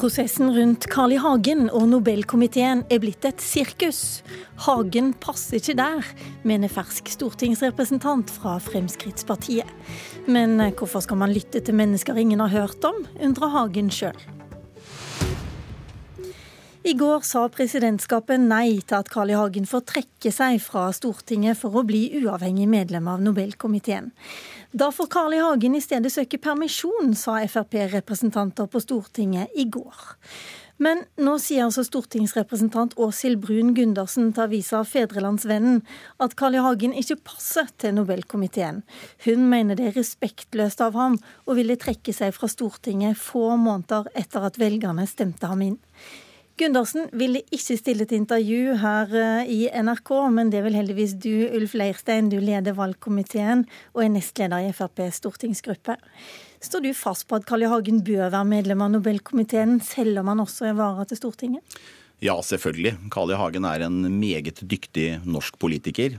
Prosessen rundt Carl I. Hagen og Nobelkomiteen er blitt et sirkus. Hagen passer ikke der, mener fersk stortingsrepresentant fra Fremskrittspartiet. Men hvorfor skal man lytte til mennesker ingen har hørt om, undrer Hagen sjøl. I går sa presidentskapet nei til at Carl I. Hagen får trekke seg fra Stortinget for å bli uavhengig medlem av Nobelkomiteen. Da får Carl I. Hagen i stedet søke permisjon, sa Frp-representanter på Stortinget i går. Men nå sier altså stortingsrepresentant Åshild Brun Gundersen til avisa Fedrelandsvennen at Carl I. Hagen ikke passer til Nobelkomiteen. Hun mener det er respektløst av ham å ville trekke seg fra Stortinget få måneder etter at velgerne stemte ham inn. Gundersen ville ikke stille til intervju her eh, i NRK, men det vil heldigvis du, Ulf Leirstein. Du leder valgkomiteen og er nestleder i FrPs stortingsgruppe. Står du fast på at Carl I. Hagen bør være medlem av Nobelkomiteen, selv om han også er vara til Stortinget? Ja, selvfølgelig. Carl I. Hagen er en meget dyktig norsk politiker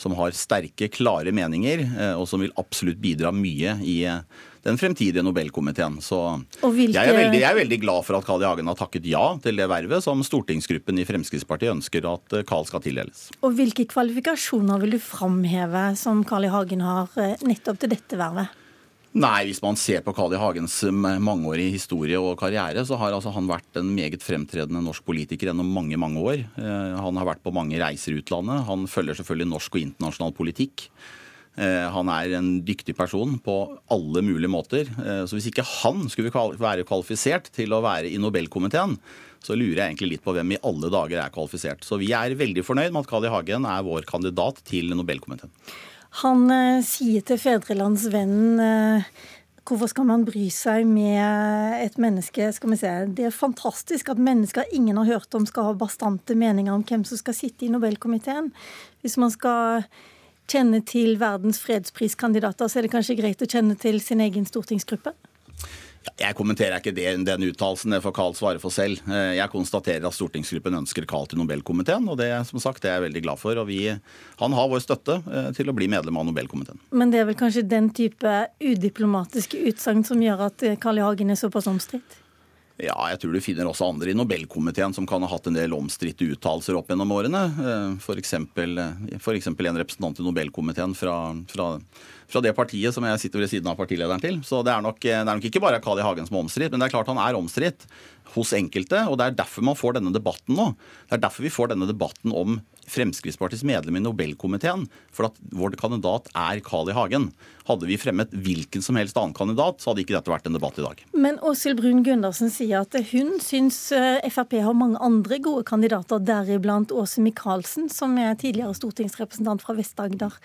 som har sterke, klare meninger, eh, og som vil absolutt bidra mye i eh, den fremtidige Nobelkomiteen. Så hvilke... jeg, er veldig, jeg, er veldig, glad for at Carl I. Hagen har takket ja til det vervet som stortingsgruppen i Fremskrittspartiet ønsker at eh, Carl skal tildeles. Og Hvilke kvalifikasjoner vil du framheve som Carl I. Hagen har nettopp til dette vervet? Nei, hvis man ser på Carl I. Hagens eh, mangeårige historie og karriere, så har altså han vært en meget fremtredende norsk politiker gjennom mange mange år. Han har vært på mange reiser i utlandet. Han følger selvfølgelig norsk og internasjonal politikk. Eh, han er en dyktig person på alle mulige måter. Eh, så hvis ikke han skulle være kvalifisert til å være i Nobelkomiteen, så lurer jeg egentlig litt på hvem i alle dager er kvalifisert. Så vi er veldig fornøyd med at Kali Hagen er vår kandidat til Nobelkomiteen. Han eh, sier til Fedrelandsvennen eh, Hvorfor skal man bry seg med et menneske? skal vi se. Det er fantastisk at mennesker ingen har hørt om, skal ha bastante meninger om hvem som skal sitte i Nobelkomiteen. Hvis man skal kjenne til verdens fredspriskandidater, så er det kanskje greit å kjenne til sin egen stortingsgruppe? Jeg kommenterer ikke det, den uttalelsen, det får Carl svare for selv. Eh, jeg konstaterer at stortingsgruppen ønsker Carl til Nobelkomiteen, og det, som sagt, det er jeg veldig glad for. Og vi, han har vår støtte eh, til å bli medlem av Nobelkomiteen. Men det er vel kanskje den type udiplomatiske utsagn som gjør at Carl I. Hagen er såpass omstridt? Ja, jeg tror du finner også andre i Nobelkomiteen som kan ha hatt en del omstridte uttalelser opp gjennom årene. F.eks. Eh, en representant i Nobelkomiteen fra, fra, fra, det partiet som jeg sitter ved siden av partilederen til. Så det er nok, det er nok ikke bare Carl I. Hagen som er omstridt, men det er klart han er omstridt hos enkelte. Og det er derfor man får denne debatten nå. Det er derfor vi får denne debatten om Fremskrittspartiets medlem i Nobelkomiteen. For at vår kandidat er Carl I. Hagen. Hadde vi fremmet hvilken som helst annen kandidat, så hadde ikke dette vært en debatt i dag. Men Åshild Brun Gundersen sier at hun syns eh, Frp har mange andre gode kandidater, deriblant Åse Michaelsen, som er tidligere stortingsrepresentant fra Vest-Agder.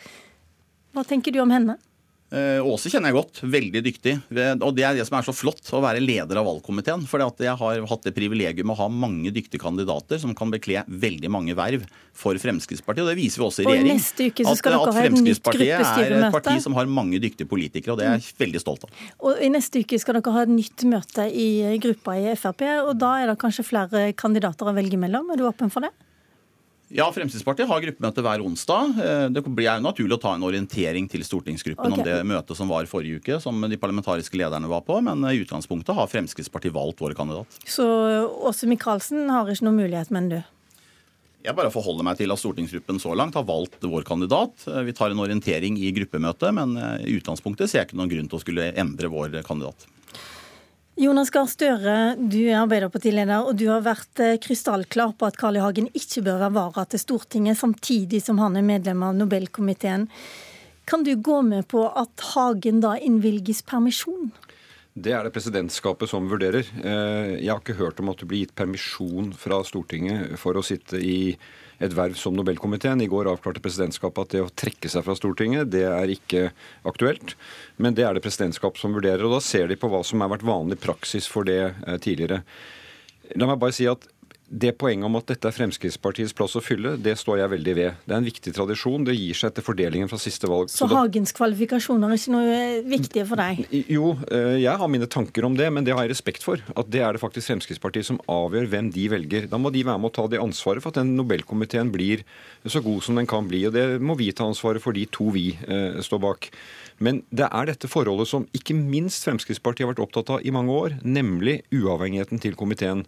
Hva tenker du om henne? Eh, Åse kjenner jeg godt. Veldig dyktig. Og det er det som er så flott, å være leder av valgkomiteen. For jeg har hatt det privilegium å ha mange dyktige kandidater som kan bekle veldig mange verv for Fremskrittspartiet. Og det viser vi også i regjering. At, at Fremskrittspartiet er et parti som har mange dyktige politikere, og det er jeg veldig stolt av. Og I neste uke skal dere ha et nytt møte i gruppa i Frp, og da er det kanskje flere kandidater å velge mellom. Er du åpen for det? Ja, Fremskrittspartiet har gruppemøte hver onsdag. Eh, det blir naturlig å ta en orientering til stortingsgruppen okay. om det møtet som var forrige uke, som de parlamentariske lederne var på. Men i utgangspunktet har Fremskrittspartiet valgt vår kandidat. Så Åse Michaelsen har ikke noen mulighet, mener du? Jeg bare forholder meg til at stortingsgruppen så langt har valgt vår kandidat. Eh, vi tar en orientering i gruppemøtet, men eh, i utgangspunktet ser jeg ikke noen grunn til å skulle endre vår kandidat. Jonas Gahr Støre, du er Arbeiderpartileder, og du har vært eh, krystallklar på at Carl I. Hagen ikke bør være vara til Stortinget, samtidig som han er medlem av Nobelkomiteen. Kan du gå med på at Hagen da innvilges permisjon? Det er det presidentskapet som vurderer. Eh, jeg har ikke hørt om at det blir gitt permisjon fra Stortinget for å sitte i et verv som Nobelkomiteen. I går avklarte presidentskapet at det å trekke seg fra Stortinget, det er ikke aktuelt. Men det er det presidentskapet som vurderer. Og da ser de på hva som har vært vanlig praksis for det eh, tidligere. La meg bare si at det poenget om at dette er Fremskrittspartiets plass å fylle, det står jeg veldig ved. Det er en viktig tradisjon. Det gir seg etter fordelingen fra siste valg. Så, Så Hagens kvalifikasjoner er ikke noe viktige for deg? Jo, eh, jeg har mine tanker om det, men det har jeg respekt for. At det er det faktisk Fremskrittspartiet som avgjør hvem de velger. Da må de være med å ta det ansvaret for at den Nobelkomiteen blir så god som den kan bli. Og det må vi ta ansvaret for, de to vi eh, står bak. Men det er dette forholdet som ikke minst Fremskrittspartiet har vært opptatt av i mange år, nemlig uavhengigheten til komiteen.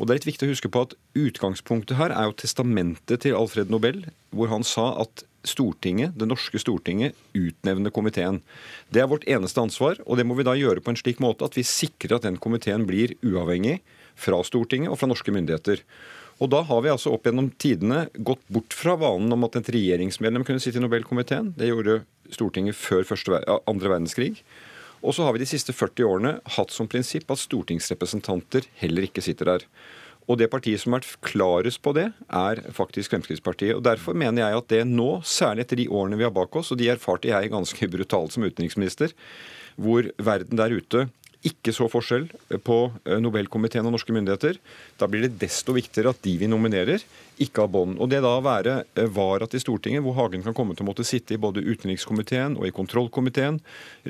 Og det er litt viktig å huske på at Utgangspunktet her er jo testamentet til Alfred Nobel, hvor han sa at Stortinget, det norske Stortinget utnevner komiteen. Det er vårt eneste ansvar, og det må vi da gjøre på en slik måte at vi sikrer at den komiteen blir uavhengig fra Stortinget og fra norske myndigheter. Og da har vi altså opp gjennom tidene gått bort fra vanen om at et regjeringsmedlem kunne sitte i Nobelkomiteen. Det gjorde Stortinget før første, andre verdenskrig. Og så har vi de siste 40 årene hatt som prinsipp at stortingsrepresentanter heller ikke sitter der. Og det partiet som har vært klarest på det, er faktisk Fremskrittspartiet. Og Derfor mener jeg at det nå, særlig etter de årene vi har bak oss, og de erfarte jeg ganske brutalt som utenriksminister, hvor verden der ute ikke så forskjell på eh, Nobelkomiteen og norske myndigheter. Da blir det desto viktigere at de vi nominerer, ikke har bånd. Og det da å være eh, vara til Stortinget, hvor Hagen kan komme til å måtte sitte i både utenrikskomiteen og i kontrollkomiteen,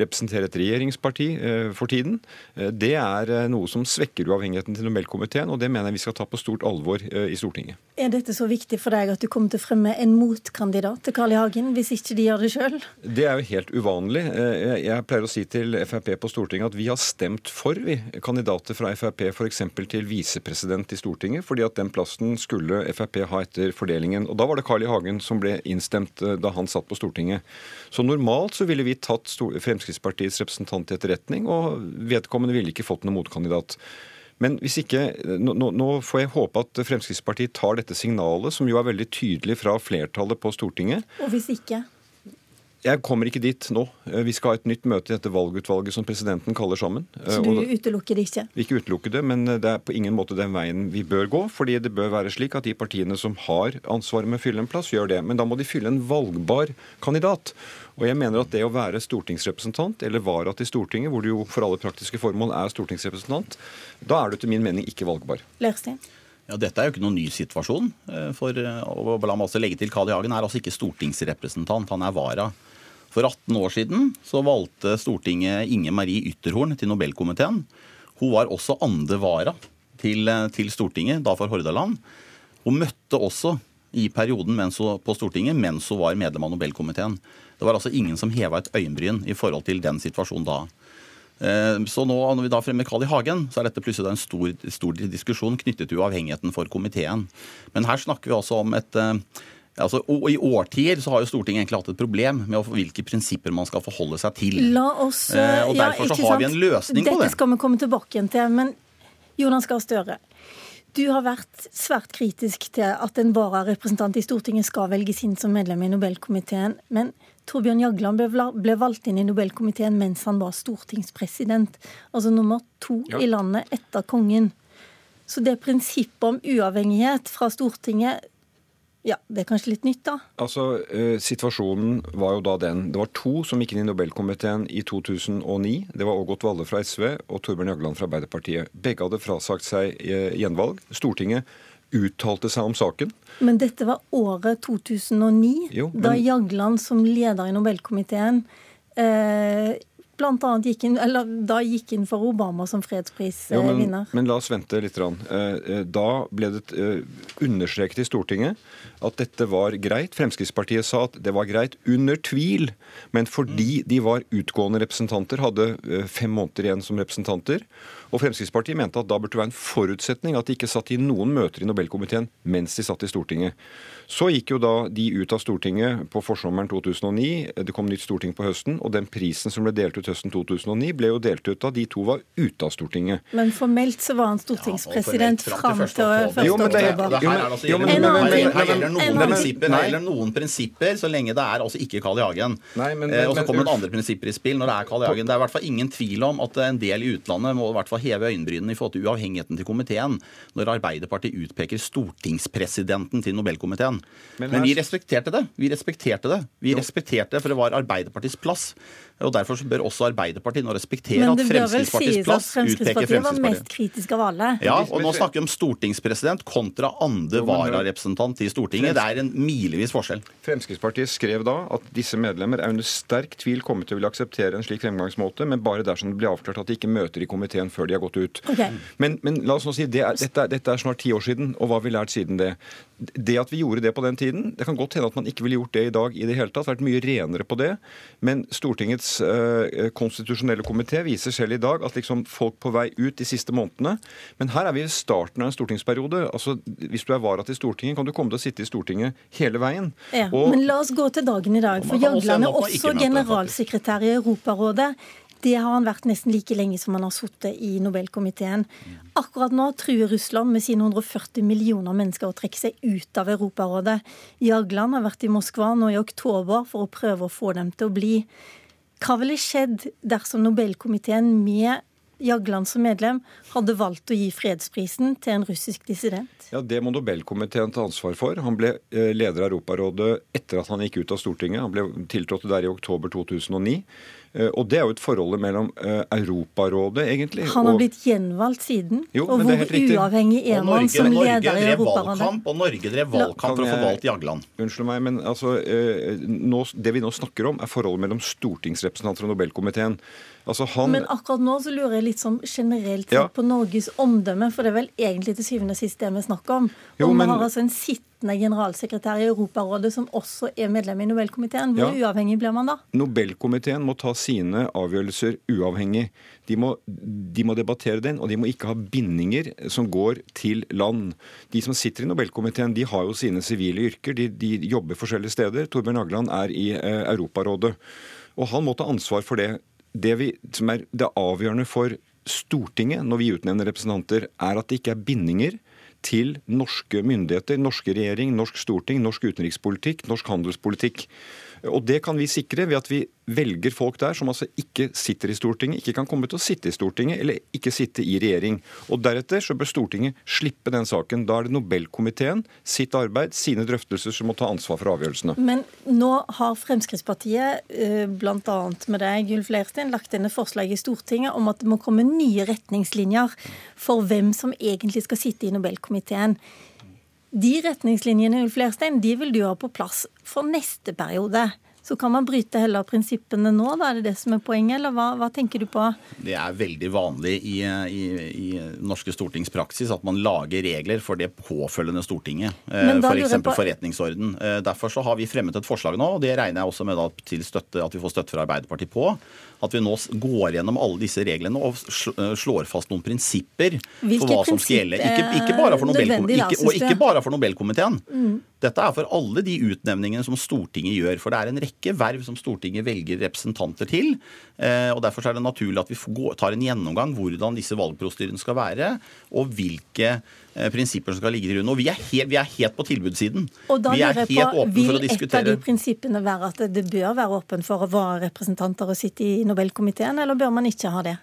representere et regjeringsparti eh, for tiden, det er noe som svekker uavhengigheten til Nobelkomiteen, og det mener jeg vi skal ta på stort alvor i Stortinget. Er dette så viktig for deg at du kommer til å fremme en motkandidat til Carl I. Hagen, hvis ikke de gjør det sjøl? Det er jo helt uvanlig. Jeg pleier å si til Frp på Stortinget at vi har stemt for vi, kandidater fra Frp f.eks. til visepresident i Stortinget, fordi at den plassen skulle Frp ha etter fordelingen. Og Da var det Carl I. Hagen som ble innstemt eh, da han satt på Stortinget. Så normalt så ville vi tatt Fremskrittspartiets representant til etterretning, og vedkommende ville ikke fått noen motkandidat. Men hvis ikke, nå, nå, får jeg håpe at Fremskrittspartiet tar dette signalet, som jo er veldig tydelig fra flertallet på Stortinget. Og hvis ikke? Jeg kommer ikke dit nå. Eh, vi skal ha et nytt møte i dette valgutvalget som presidenten kaller sammen. Så du utelukker det ikke? Vi ikke utelukker det, men det er på ingen måte den veien vi bør gå. fordi det bør være slik at de partiene som har ansvaret med å fylle en plass, gjør det. Men da må de fylle en valgbar kandidat. Og jeg mener at det å være stortingsrepresentant, eller vara til Stortinget, hvor du jo for alle praktiske formål er stortingsrepresentant, da er du etter min mening ikke valgbar. Lærstein? Ja, Dette er jo ikke noen ny situasjon. Eh, for å la meg også legge til, Carl I. Hagen er altså ikke stortingsrepresentant, han er vara. For 18 år siden så valgte Stortinget Inge Marie Ytterhorn til Nobelkomiteen. Hun var også andre vara til, til Stortinget, da for Hordaland. Hun møtte også i perioden hun, på Stortinget mens hun var medlem av Nobelkomiteen. Det var altså ingen som heva et øyenbryn i forhold til den situasjonen da. Eh, så nå, når vi da fremmer Carl I. Hagen, så er dette plutselig en stor, stor diskusjon knyttet til uavhengigheten for komiteen. Men her snakker vi også om et eh, Altså, og I årtier så har jo Stortinget egentlig hatt et problem med hvilke prinsipper man skal forholde seg til. La oss, eh, og Derfor ja, så har vi en løsning Dette på det. Dette skal vi komme tilbake igjen til. Men Jonas Gahr Støre, du har vært svært kritisk til at en vararepresentant i Stortinget skal velges inn som medlem i Nobelkomiteen. Men Torbjørn Jagland ble valgt inn i Nobelkomiteen mens han var stortingspresident. Altså nummer to ja. i landet etter kongen. Så det prinsippet om uavhengighet fra Stortinget ja, Det er kanskje litt nytt, da? Altså, eh, Situasjonen var jo da den. Det var to som gikk inn i Nobelkomiteen i 2009. Det var Ågot Valle fra SV og Torbjørn Jagland fra Arbeiderpartiet. Begge hadde frasagt seg eh, gjenvalg. Stortinget uttalte seg om saken. Men dette var året 2009, jo, men... da Jagland som leder i Nobelkomiteen eh, blant annet gikk inn, eller da gikk inn for Obama som fredsprisvinner. Men, men, la oss vente litt. Eh, eh, da ble det eh, understreket i Stortinget at dette var greit. Fremskrittspartiet sa at det var greit under tvil, men fordi de var utgående representanter, hadde fem måneder igjen som representanter. Og Fremskrittspartiet mente at da burde det være en forutsetning at de ikke satt i noen møter i Nobelkomiteen mens de satt i Stortinget. Så gikk jo da de ut av Stortinget på forsommeren 2009. Det kom nytt storting på høsten, og den prisen som ble delt ut høsten 2009, ble jo delt ut da de to var ute av Stortinget. Men formelt så var han stortingspresident ja, fram til 1. oktober. Det gjelder noen prinsipper, her gjelder noen prinsipper så lenge det er altså ikke Carl I. Hagen. Eh, og så kommer det andre prinsipper i spill når det er Carl I. Hagen. Det er i hvert fall ingen tvil om at en del i utlandet må i hvert fall heve øyenbrynene i forhold til uavhengigheten til komiteen når Arbeiderpartiet utpeker stortingspresidenten til Nobelkomiteen. Men, Men, vi respekterte det. Vi respekterte det. Vi respekterte det, For det var Arbeiderpartiets plass. Og Derfor så bør også også Arbeiderpartiet nå respektere at Fremskrittspartiets plass utpeker Fremskrittspartiet var mest kritisk av alle. Ja, og nå snakker vi om stortingspresident kontra andre vararepresentant i Stortinget. Det er en milevis forskjell. Fremskrittspartiet skrev da at disse medlemmer er under sterk tvil kommet til å ville akseptere en slik fremgangsmåte, men bare dersom det blir avklart at de ikke møter i komiteen før de har gått ut. Okay. Men, men, la oss nå si, det er, dette, dette er snart ti år siden, og hva har vi lært siden det? Det at vi gjorde det på den tiden, det kan godt hende at man ikke ville gjort det i dag i det hele tatt, vært mye renere på det. Men Stortingets uh, konstitusjonelle komité viser selv i dag at liksom folk på vei ut de siste månedene Men her er vi i starten av en stortingsperiode. altså Hvis du er vara til Stortinget, kan du komme til å sitte i Stortinget hele veien. Ja, og, men la oss gå til dagen i dag. For Jagland er også generalsekretær i Europarådet. Det har han vært nesten like lenge som han har sittet i Nobelkomiteen. Akkurat nå truer Russland med sine 140 millioner mennesker å trekke seg ut av Europarådet. Jagland har vært i Moskva nå i oktober for å prøve å få dem til å bli. Hva ville skjedd dersom Nobelkomiteen med Jagland som medlem hadde valgt å gi fredsprisen til en russisk dissident? Ja, Det må Nobelkomiteen ta ansvar for. Han ble eh, leder av Europarådet etter at han gikk ut av Stortinget. Han ble tiltrådt der i oktober 2009. Eh, og Det er jo et forhold mellom eh, Europarådet, egentlig. Han har blitt gjenvalgt siden. Jo, og hvor uavhengig er man som leder i Europarådet? Valgkamp, og Norge drev valgkamp for å få valgt Jagland. Unnskyld meg, men altså, nå, det vi nå snakker om, er forholdet mellom stortingsrepresentanter og Nobelkomiteen. Altså han... Men akkurat nå så lurer jeg litt sånn generelt ja. på Norges omdømme, for det er vel egentlig til syvende og sist det vi snakker om. Jo, og vi har altså en sittende generalsekretær i Europarådet som også er medlem i Nobelkomiteen. Hvor ja. uavhengig blir man da? Nobelkomiteen må ta sine avgjørelser uavhengig. De må, de må, debattere den, og de må ikke ha bindinger som går til land. De som sitter i Nobelkomiteen, de har jo sine sivile yrker. De, de jobber forskjellige steder. Torbjørn Agland er i eh, Europarådet. Og han må ta ansvar for det det vi, som er det avgjørende for Stortinget når vi utnevner representanter, er at det ikke er bindinger til norske myndigheter, norske regjering, norsk storting, norsk utenrikspolitikk, norsk handelspolitikk. Og Det kan vi sikre ved at vi velger folk der som altså ikke sitter i Stortinget, ikke kan komme til å sitte i Stortinget eller ikke sitte i regjering. Og Deretter så bør Stortinget slippe den saken. Da er det Nobelkomiteen, sitt arbeid, sine drøftelser som må ta ansvar for avgjørelsene. Men nå har Fremskrittspartiet, eh, bl.a. med deg, Gulf Leirstein, lagt inn et forslag i Stortinget om at det må komme nye retningslinjer for hvem som egentlig skal sitte i Nobelkomiteen. De retningslinjene Ulf Lerstein, de vil du ha på plass for neste periode. Så kan man bryte heller prinsippene nå, da er det det som er poenget, eller hva, hva tenker du på? Det er veldig vanlig i, i, i norske stortingspraksis at man lager regler for det påfølgende Stortinget. F.eks. For på... forretningsorden. Eh, derfor så har vi fremmet et forslag nå, og det regner jeg også med til støtte, at vi får støtte fra Arbeiderpartiet på at vi nå går gjennom alle disse reglene og eh, slår fast noen prinsipper Hvilke for hva som skal gjelde. Ikke, ikke bare for Nobelkomiteen, og ikke bare for Nobelkomiteen. Mm. Dette er for alle de utnevningene som Stortinget gjør. For det er en rekke verv som Stortinget velger representanter til. Eh, og Derfor er det naturlig at vi tar en gjennomgang hvordan disse valgprostyrene skal være, og hvilke eh, prinsipper som skal ligge til grunn. Og vi er, helt, vi er helt på tilbudssiden. Og da vi er helt på, åpne for å diskutere. Vil et av de prinsippene være at det bør være åpen for vararepresentanter å sitte i Nobelkomiteen, eller bør man ikke ha det?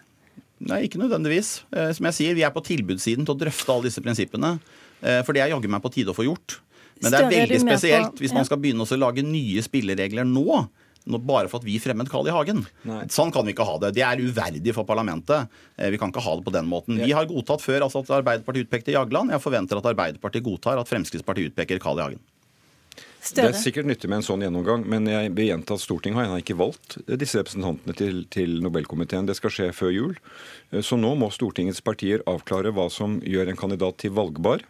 Nei, ikke nødvendigvis. Eh, som jeg sier, Vi er på tilbudssiden til å drøfte alle disse prinsippene. For det er jaggu meg på tide å få gjort. Men det er veldig spesielt hvis man skal begynne å lage nye spilleregler nå. Bare for at vi fremmet Carl I. Hagen. Nei. Sånn kan vi ikke ha det. Det er uverdig for parlamentet. Eh, vi kan ikke ha det på den måten. Vi har godtatt før altså at Arbeiderpartiet utpekte Jagland. Jeg forventer at Arbeiderpartiet godtar at Fremskrittspartiet utpeker Carl I. Hagen. Større. Det er sikkert nyttig med en sånn gjennomgang, men jeg vil gjenta at Stortinget har ennå ikke valgt disse representantene til, til, Nobelkomiteen. Det skal skje før jul. Så nå må Stortingets partier avklare hva som gjør en kandidat til valgbar.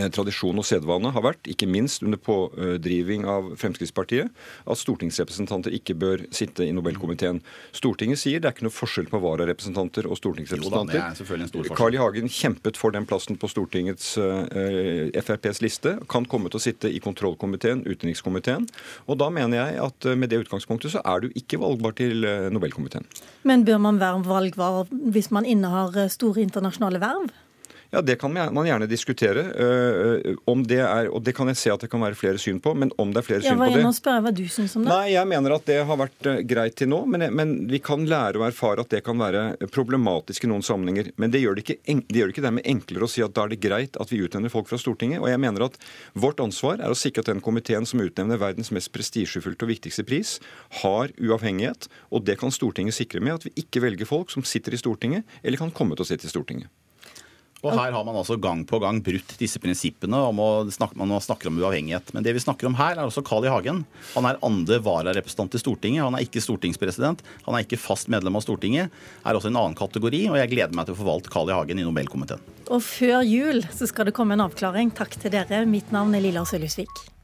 Eh, tradisjon og sedvane har vært, ikke minst under pådriving av Fremskrittspartiet, at stortingsrepresentanter ikke bør sitte i Nobelkomiteen. Stortinget sier det er ikke noe forskjell på vararepresentanter og stortingsrepresentanter. Jo Carl I. Hagen kjempet for den plassen på Stortingets uh, eh, FrPs liste. Kan komme til å sitte i kontrollkomiteen, utenrikskomiteen. Og da mener jeg at uh, med det utgangspunktet så er du ikke valgbar til Nobelkomiteen. Men bør man være valgbar hvis man innehar store internasjonale verv? Ja, Det kan man gjerne diskutere. Uh, om det er, og det kan jeg se at det kan være flere syn på, men om det er flere ja, syn på det Nå spør spørre hva du syns om det. Nei, Jeg mener at det har vært uh, greit til nå, men, men, vi kan lære og erfare at det kan være problematisk i noen sammenhenger. Men det gjør det, ikke, det gjør det ikke dermed enklere å si at da er det greit at vi utnevner folk fra Stortinget. Og jeg mener at vårt ansvar er å sikre at den komiteen som utnevner verdens mest prestisjefylte og viktigste pris, har uavhengighet. Og det kan Stortinget sikre med at vi ikke velger folk som sitter i Stortinget, eller kan komme til å sitte i Stortinget. Og Her har man altså gang på gang brutt disse prinsippene om å snakke, man snakker om uavhengighet. Men det vi snakker om her, er også Carl I. Hagen. Han er andre vararepresentant i Stortinget. Han er ikke stortingspresident. Han er ikke fast medlem av Stortinget. Er også en annen kategori, og jeg gleder meg til å forvalte Carl I. Hagen i Nobelkomiteen. Og før jul så skal det komme en avklaring. Takk til dere. Mitt navn er Lilla Sølhusvik.